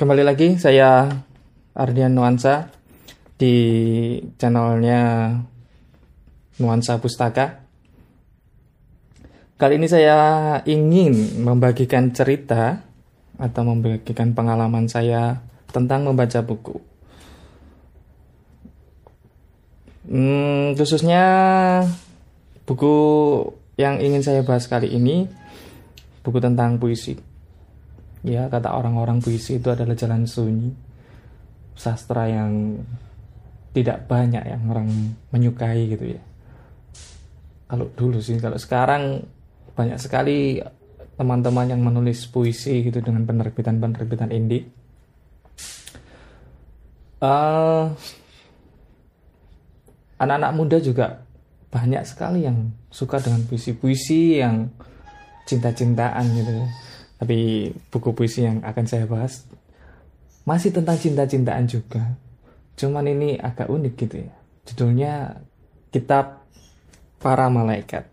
Kembali lagi saya Ardian Nuansa di channelnya Nuansa Pustaka. Kali ini saya ingin membagikan cerita atau membagikan pengalaman saya tentang membaca buku. Hmm, khususnya buku yang ingin saya bahas kali ini buku tentang puisi. Ya, kata orang-orang puisi itu adalah jalan sunyi. Sastra yang tidak banyak yang orang menyukai gitu ya. Kalau dulu sih, kalau sekarang banyak sekali teman-teman yang menulis puisi gitu dengan penerbitan-penerbitan indie. Uh, anak-anak muda juga banyak sekali yang suka dengan puisi-puisi yang cinta-cintaan gitu ya. Tapi buku puisi yang akan saya bahas masih tentang cinta-cintaan juga. Cuman ini agak unik gitu ya. Judulnya Kitab Para Malaikat.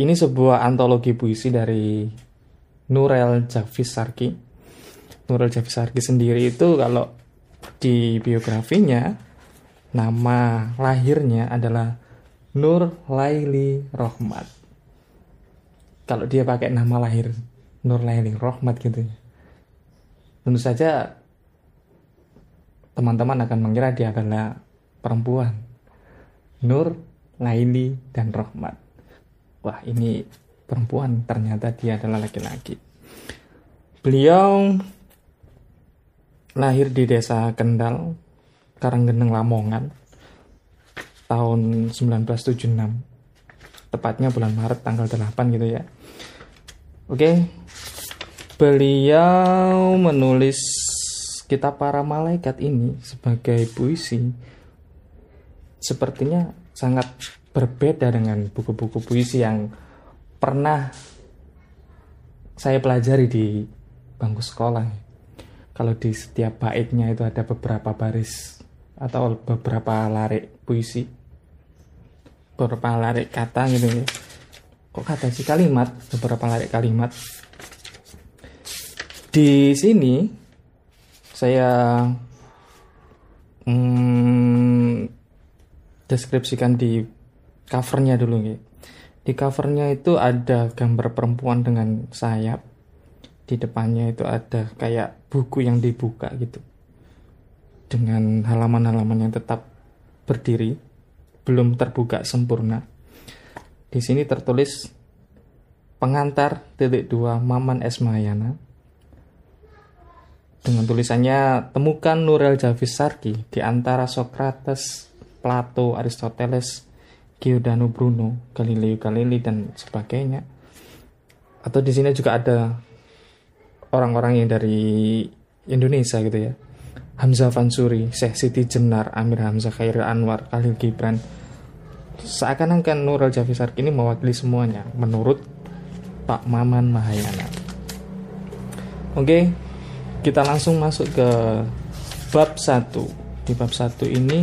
Ini sebuah antologi puisi dari Nurel Javis Sarki. Nurel Javis Sarki sendiri itu kalau di biografinya nama lahirnya adalah Nur Laili Rohmat. Kalau dia pakai nama lahir Nur Laili Rohmat gitu ya. Tentu saja teman-teman akan mengira dia adalah perempuan. Nur, Laili, dan Rohmat. Wah, ini perempuan, ternyata dia adalah laki-laki. Beliau lahir di desa Kendal, Karanggeneng Lamongan, tahun 1976. Tepatnya bulan Maret tanggal 8 gitu ya. Oke. Beliau menulis kitab para malaikat ini sebagai puisi sepertinya sangat berbeda dengan buku-buku puisi yang pernah saya pelajari di bangku sekolah. Kalau di setiap baitnya itu ada beberapa baris atau beberapa larik puisi, beberapa larik kata gitu ya. Kok kata sih kalimat, beberapa larik kalimat. Di sini saya hmm, deskripsikan di covernya dulu nih. Di covernya itu ada gambar perempuan dengan sayap. Di depannya itu ada kayak buku yang dibuka gitu. Dengan halaman-halaman yang tetap berdiri, belum terbuka sempurna. Di sini tertulis pengantar titik dua Maman Esmayana dengan tulisannya temukan Nurel Javis Sarki di antara Socrates, Plato, Aristoteles, Giordano Bruno, Galileo Galilei dan sebagainya. Atau di sini juga ada orang-orang yang dari Indonesia gitu ya. Hamzah Fansuri, Syekh Siti Jenar, Amir Hamzah Khairil Anwar, Khalil Gibran. Seakan-akan Nurel Javis Sarki ini mewakili semuanya menurut Pak Maman Mahayana. Oke, kita langsung masuk ke bab 1 di bab 1 ini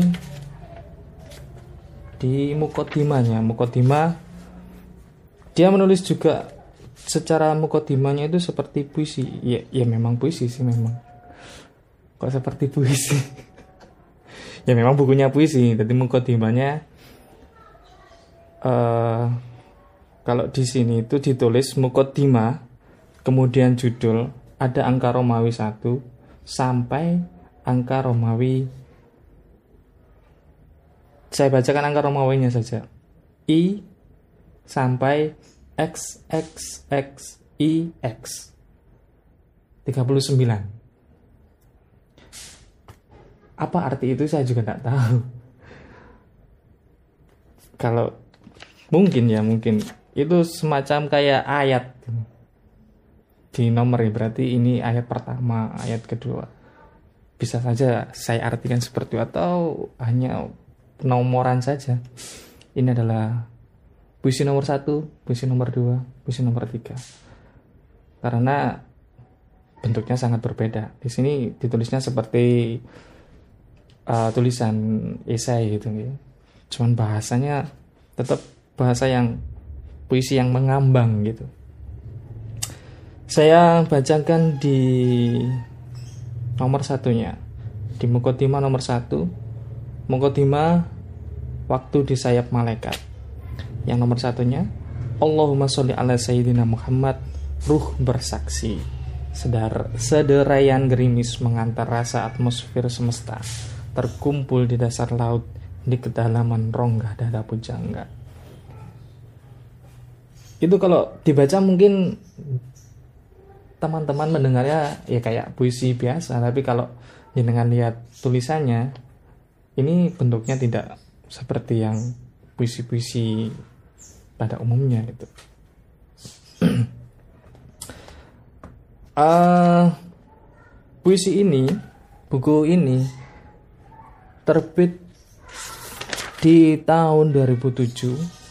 di mukotimanya mukotima dia menulis juga secara mukotimanya itu seperti puisi. Ya, ya memang puisi sih memang. Kok seperti puisi? Ya memang bukunya puisi jadi mukotimanya uh, kalau di sini itu ditulis mukotima kemudian judul ada angka Romawi 1 sampai angka Romawi. Saya bacakan angka Romawinya saja. I sampai X X X I X. 39 apa arti itu saya juga tidak tahu. Kalau mungkin ya mungkin. Itu semacam kayak ayat. Di nomor ya berarti ini ayat pertama ayat kedua. Bisa saja saya artikan seperti itu atau hanya nomoran saja. Ini adalah puisi nomor satu puisi nomor dua puisi nomor tiga. Karena bentuknya sangat berbeda. Di sini ditulisnya seperti uh, tulisan esai gitu ya. Cuman bahasanya tetap bahasa yang puisi yang mengambang gitu. Saya bacakan di nomor satunya. Di Mukotima nomor satu. Mukotima waktu di sayap malaikat. Yang nomor satunya Allahumma sholli ala Sayyidina Muhammad ruh bersaksi. Sedar, sederayan gerimis mengantar rasa atmosfer semesta terkumpul di dasar laut di kedalaman rongga dada pujangga. Itu kalau dibaca mungkin teman-teman mendengarnya ya kayak puisi biasa, tapi kalau dengan lihat tulisannya ini bentuknya tidak seperti yang puisi-puisi pada umumnya itu. uh, puisi ini, buku ini terbit di tahun 2007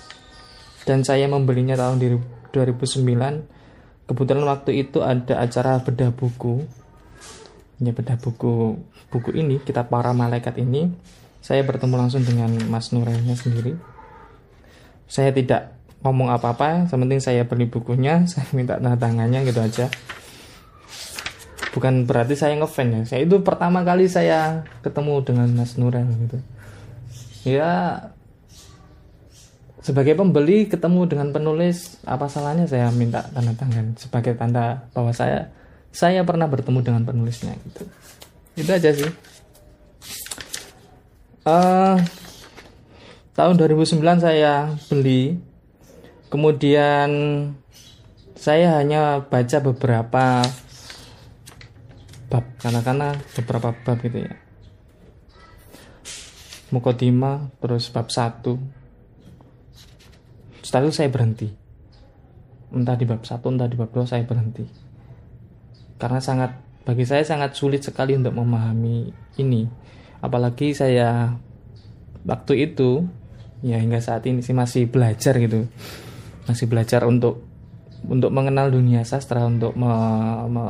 dan saya membelinya tahun 2009 kebetulan waktu itu ada acara bedah buku. Ya bedah buku buku ini kitab para malaikat ini saya bertemu langsung dengan Mas Nurelnya sendiri. Saya tidak ngomong apa-apa sementing saya beli bukunya saya minta tanda tangannya gitu aja. Bukan berarti saya ngefan ya saya itu pertama kali saya ketemu dengan Mas Nurel gitu. Ya sebagai pembeli ketemu dengan penulis apa salahnya saya minta tanda tangan? Sebagai tanda bahwa saya saya pernah bertemu dengan penulisnya gitu. Itu aja sih. Uh, tahun 2009 saya beli. Kemudian saya hanya baca beberapa bab karena-karena beberapa bab gitu ya. Mukodima terus bab 1 setelah itu saya berhenti. Entah di bab 1 entah di bab 2 saya berhenti. Karena sangat bagi saya sangat sulit sekali untuk memahami ini. Apalagi saya waktu itu ya hingga saat ini sih masih belajar gitu. Masih belajar untuk untuk mengenal dunia sastra untuk me, me,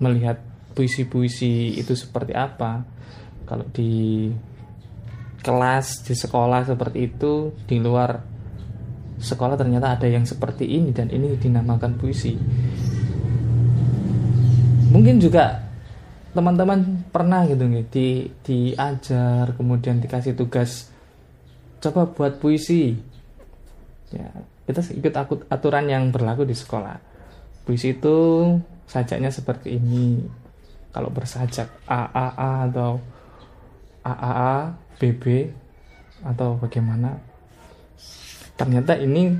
melihat puisi-puisi itu seperti apa. Kalau di kelas di sekolah seperti itu di luar sekolah ternyata ada yang seperti ini dan ini dinamakan puisi. Mungkin juga teman-teman pernah gitu nih di diajar kemudian dikasih tugas coba buat puisi. Ya kita ikut aturan yang berlaku di sekolah. Puisi itu sajaknya seperti ini. Kalau bersajak A A A atau A A A BB atau bagaimana ternyata ini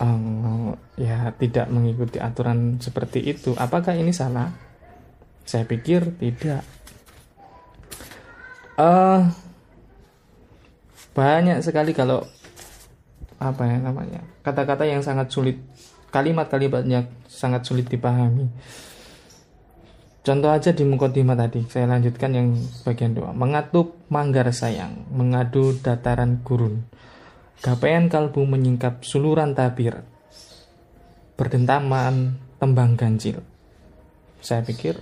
um, ya tidak mengikuti aturan seperti itu apakah ini salah saya pikir tidak uh, banyak sekali kalau apa ya namanya kata-kata yang sangat sulit kalimat-kalimat yang sangat sulit dipahami Contoh aja di Mukotima tadi, saya lanjutkan yang bagian dua. Mengatup manggar sayang, mengadu dataran gurun. Gapean kalbu menyingkap suluran tabir. Berdentaman tembang ganjil. Saya pikir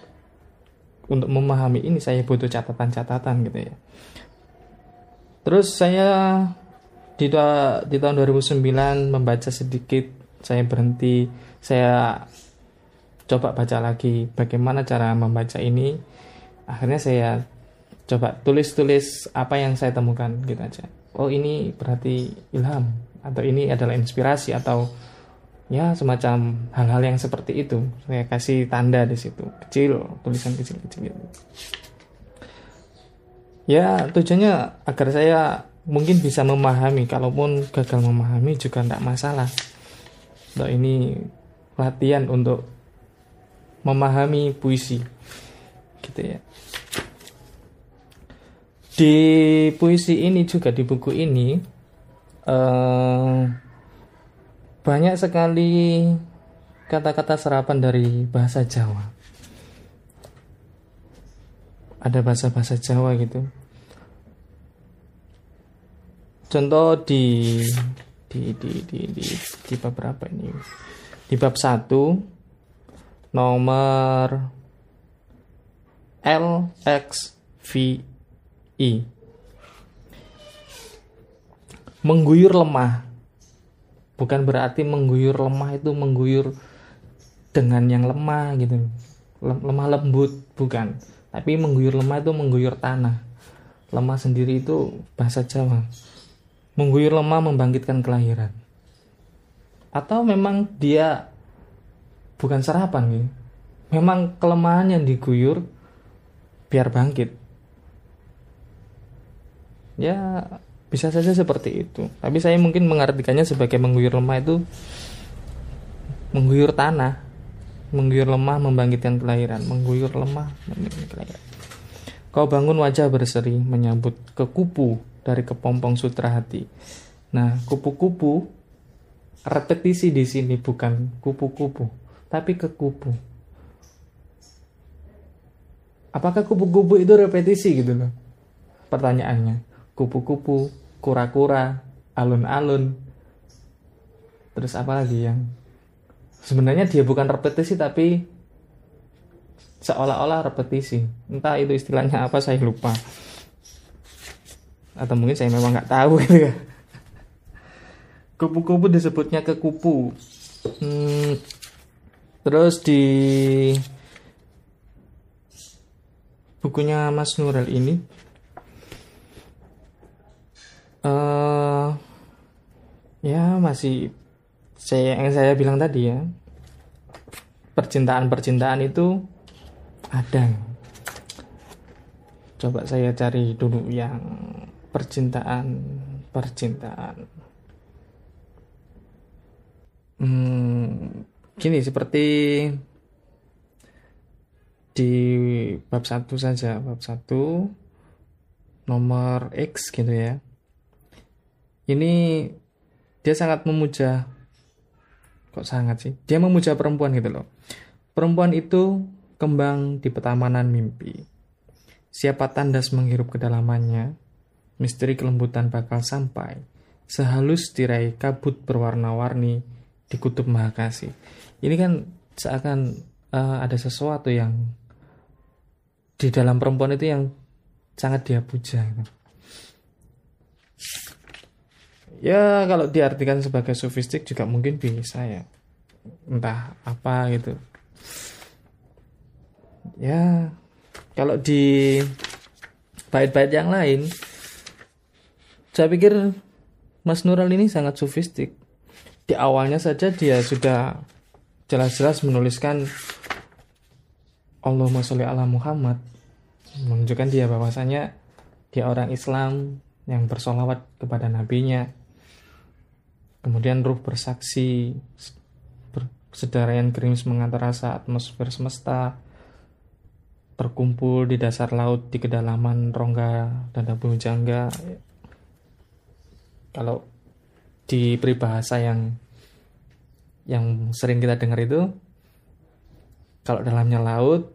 untuk memahami ini saya butuh catatan-catatan gitu ya. Terus saya di, di tahun 2009 membaca sedikit, saya berhenti, saya coba baca lagi bagaimana cara membaca ini akhirnya saya coba tulis-tulis apa yang saya temukan gitu aja oh ini berarti ilham atau ini adalah inspirasi atau ya semacam hal-hal yang seperti itu. Saya kasih tanda di situ kecil tulisan kecil-kecil gitu. Ya tujuannya agar saya mungkin bisa memahami kalaupun gagal memahami juga tidak masalah. Loh, ini latihan untuk memahami puisi gitu ya di puisi ini juga di buku ini eh, banyak sekali kata-kata serapan dari bahasa Jawa. Ada bahasa-bahasa Jawa gitu. Contoh di di di di di, di bab berapa ini? Di bab satu nomor LXVI mengguyur lemah. Bukan berarti mengguyur lemah itu mengguyur dengan yang lemah gitu. Lemah lembut bukan. Tapi mengguyur lemah itu mengguyur tanah. Lemah sendiri itu bahasa Jawa. Mengguyur lemah membangkitkan kelahiran. Atau memang dia bukan serapan gitu. Memang kelemahan yang diguyur biar bangkit ya bisa saja seperti itu. Tapi saya mungkin mengartikannya sebagai mengguyur lemah itu mengguyur tanah mengguyur lemah membangkitkan kelahiran mengguyur lemah membangkitkan kelahiran. Kau bangun wajah berseri menyambut ke kupu dari kepompong sutra hati. Nah kupu-kupu repetisi di sini bukan kupu-kupu tapi ke kupu. Apakah kupu-kupu itu repetisi gitu loh? Pertanyaannya kupu-kupu kura-kura, alun-alun. Terus apa lagi yang sebenarnya dia bukan repetisi tapi seolah-olah repetisi. Entah itu istilahnya apa saya lupa. Atau mungkin saya memang nggak tahu gitu ya. Kupu-kupu disebutnya ke kupu. Hmm, terus di bukunya Mas Nurel ini uh, ya masih saya yang saya bilang tadi ya percintaan percintaan itu ada. Coba saya cari dulu yang percintaan percintaan hmm, gini seperti di bab satu saja bab satu nomor X gitu ya. Ini dia sangat memuja. Kok sangat sih? Dia memuja perempuan gitu loh. Perempuan itu kembang di petamanan mimpi. Siapa tandas menghirup kedalamannya misteri kelembutan bakal sampai. Sehalus tirai kabut berwarna-warni di kutub mahakasih ini kan seakan uh, ada sesuatu yang di dalam perempuan itu yang sangat dia puja ya kalau diartikan sebagai sofistik juga mungkin bisa ya entah apa gitu. Ya kalau di bait-bait yang lain saya pikir Mas Nural ini sangat sofistik di awalnya saja dia sudah jelas-jelas menuliskan Allahumma sholli ala Muhammad. Menunjukkan dia bahwasanya dia orang Islam yang bersolawat kepada nabinya Kemudian ruh bersaksi, sedarayan gerimis mengantar rasa atmosfer semesta, terkumpul di dasar laut di kedalaman rongga dan dabu jangga. Kalau di peribahasa yang yang sering kita dengar itu, kalau dalamnya laut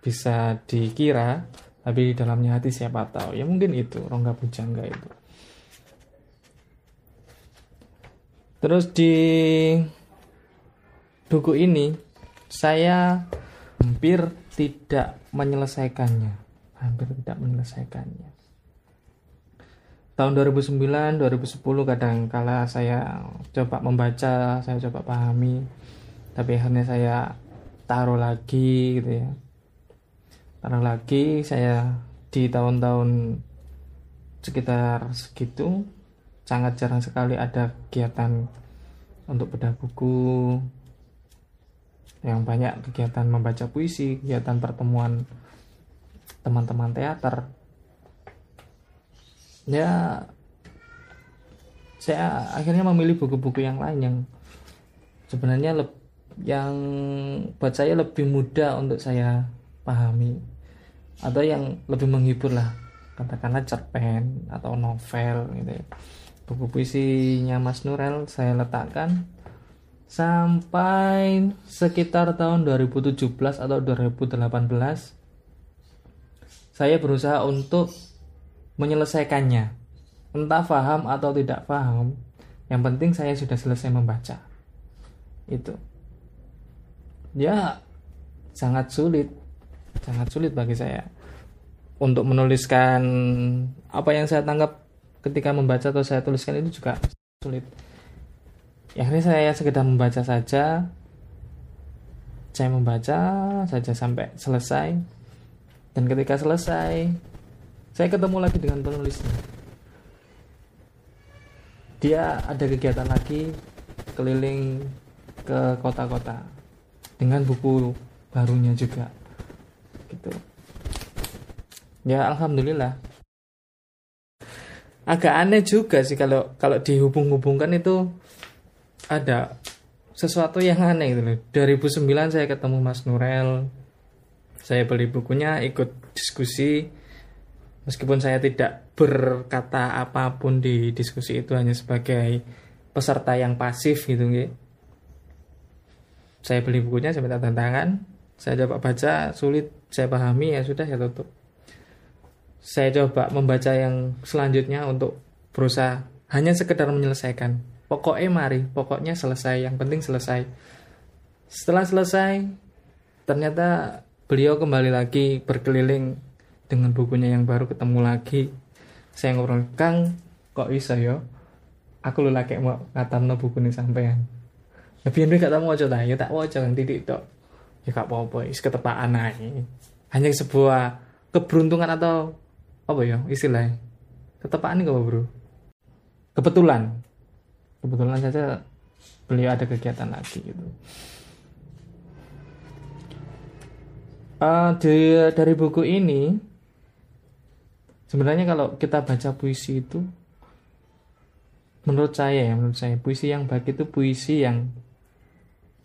bisa dikira, tapi di dalamnya hati siapa tahu. Ya mungkin itu rongga bujangga itu. Terus di buku ini saya hampir tidak menyelesaikannya, hampir tidak menyelesaikannya. Tahun 2009, 2010 kadang kala saya coba membaca, saya coba pahami, tapi akhirnya saya taruh lagi gitu ya. Taruh lagi saya di tahun-tahun sekitar segitu sangat jarang sekali ada kegiatan untuk bedah buku. Yang banyak kegiatan membaca puisi, kegiatan pertemuan teman-teman teater. Ya, saya akhirnya memilih buku-buku yang lain yang sebenarnya lebih yang buat saya lebih mudah untuk saya pahami atau yang lebih menghibur lah. Katakanlah cerpen atau novel gitu ya buku puisinya Mas Nurel saya letakkan sampai sekitar tahun 2017 atau 2018 saya berusaha untuk menyelesaikannya. Entah paham atau tidak paham yang penting saya sudah selesai membaca. Itu. Ya sangat sulit. Sangat sulit bagi saya untuk menuliskan apa yang saya tangkap ketika membaca atau saya tuliskan itu juga sulit. Ya akhirnya saya sekedar membaca saja. Saya membaca saja sampai selesai. Dan ketika selesai saya ketemu lagi dengan penulisnya. Dia ada kegiatan lagi keliling ke kota-kota dengan buku barunya juga gitu. Ya alhamdulillah agak aneh juga sih kalau kalau dihubung-hubungkan itu ada sesuatu yang aneh gitu loh. 2009 saya ketemu Mas Nurel saya beli bukunya ikut diskusi. Meskipun saya tidak berkata apa pun di diskusi itu hanya sebagai peserta yang pasif gitu gitu saya beli bukunya saya minta tantangan. Saya coba baca sulit saya pahami ya sudah saya tutup saya coba membaca yang selanjutnya untuk berusaha. Hanya sekedar menyelesaikan. Pokoknya mari pokoknya selesai yang penting selesai. Setelah selesai ternyata beliau kembali lagi berkeliling dengan bukunya yang baru ketemu lagi. Saya ngobrol kang kok bisa yo aku lu lagi mau ngatamno buku ini sampean. Tapi ini gak tahu waca ya tak waca kan titik tok. Ya gak apa-apa ketepaan aja hanya sebuah keberuntungan atau apa ya istilahnya? Ketepaan apa bro? Kebetulan. Kebetulan saja beliau ada kegiatan lagi gitu. Uh, di, dari buku ini sebenarnya kalau kita baca puisi itu menurut saya ya menurut saya puisi yang baik itu puisi yang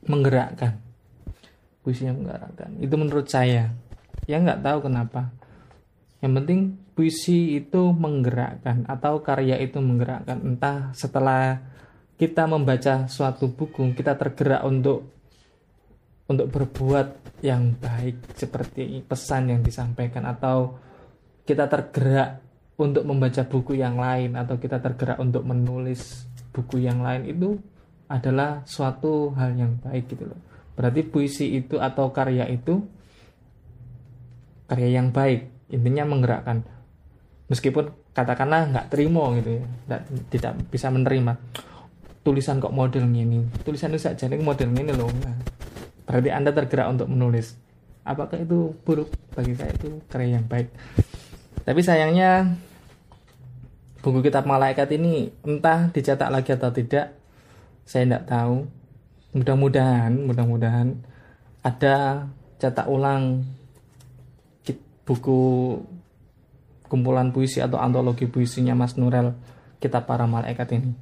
menggerakkan. Puisi yang menggerakkan. Itu menurut saya. Ya nggak tahu kenapa. Yang penting puisi itu menggerakkan atau karya itu menggerakkan entah setelah kita membaca suatu buku kita tergerak untuk untuk berbuat yang baik seperti pesan yang disampaikan atau kita tergerak untuk membaca buku yang lain atau kita tergerak untuk menulis buku yang lain itu adalah suatu hal yang baik gitu loh. Berarti puisi itu atau karya itu karya yang baik, intinya menggerakkan. Meskipun katakanlah nggak terima gitu ya, nggak, tidak bisa menerima tulisan kok model ini, tulisan itu saja ini model ini loh. Nah, berarti anda tergerak untuk menulis. Apakah itu buruk bagi saya itu karya yang baik? Tapi sayangnya buku kitab malaikat ini entah dicetak lagi atau tidak, saya tidak tahu. Mudah-mudahan, mudah-mudahan ada cetak ulang buku kumpulan puisi atau antologi puisinya Mas Nurel kitab para malaikat ini.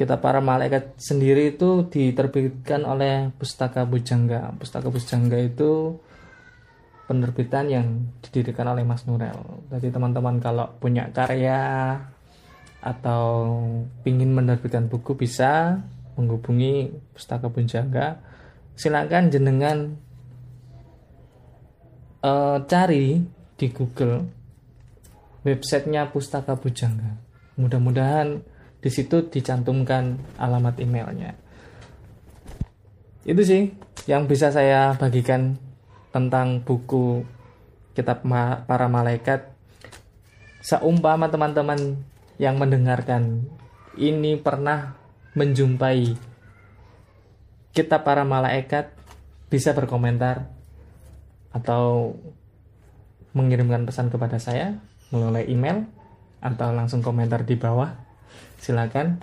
Kitab para malaikat sendiri itu diterbitkan oleh Pustaka Bujangga. Pustaka Bujangga itu penerbitan yang didirikan oleh Mas Nurel. Jadi teman-teman kalau punya karya atau ingin menerbitkan buku bisa menghubungi Pustaka Bunjangga. Silakan jenengan uh, cari di Google websitenya Pustaka Bujangga. Mudah-mudahan di situ dicantumkan alamat emailnya. Itu sih yang bisa saya bagikan tentang buku kitab para malaikat seumpama teman-teman yang mendengarkan ini pernah menjumpai kitab para malaikat bisa berkomentar atau mengirimkan pesan kepada saya melalui email atau langsung komentar di bawah silakan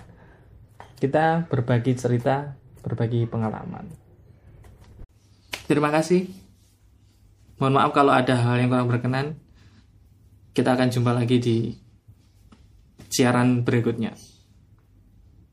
kita berbagi cerita berbagi pengalaman terima kasih Mohon maaf kalau ada hal yang kurang berkenan. Kita akan jumpa lagi di siaran berikutnya.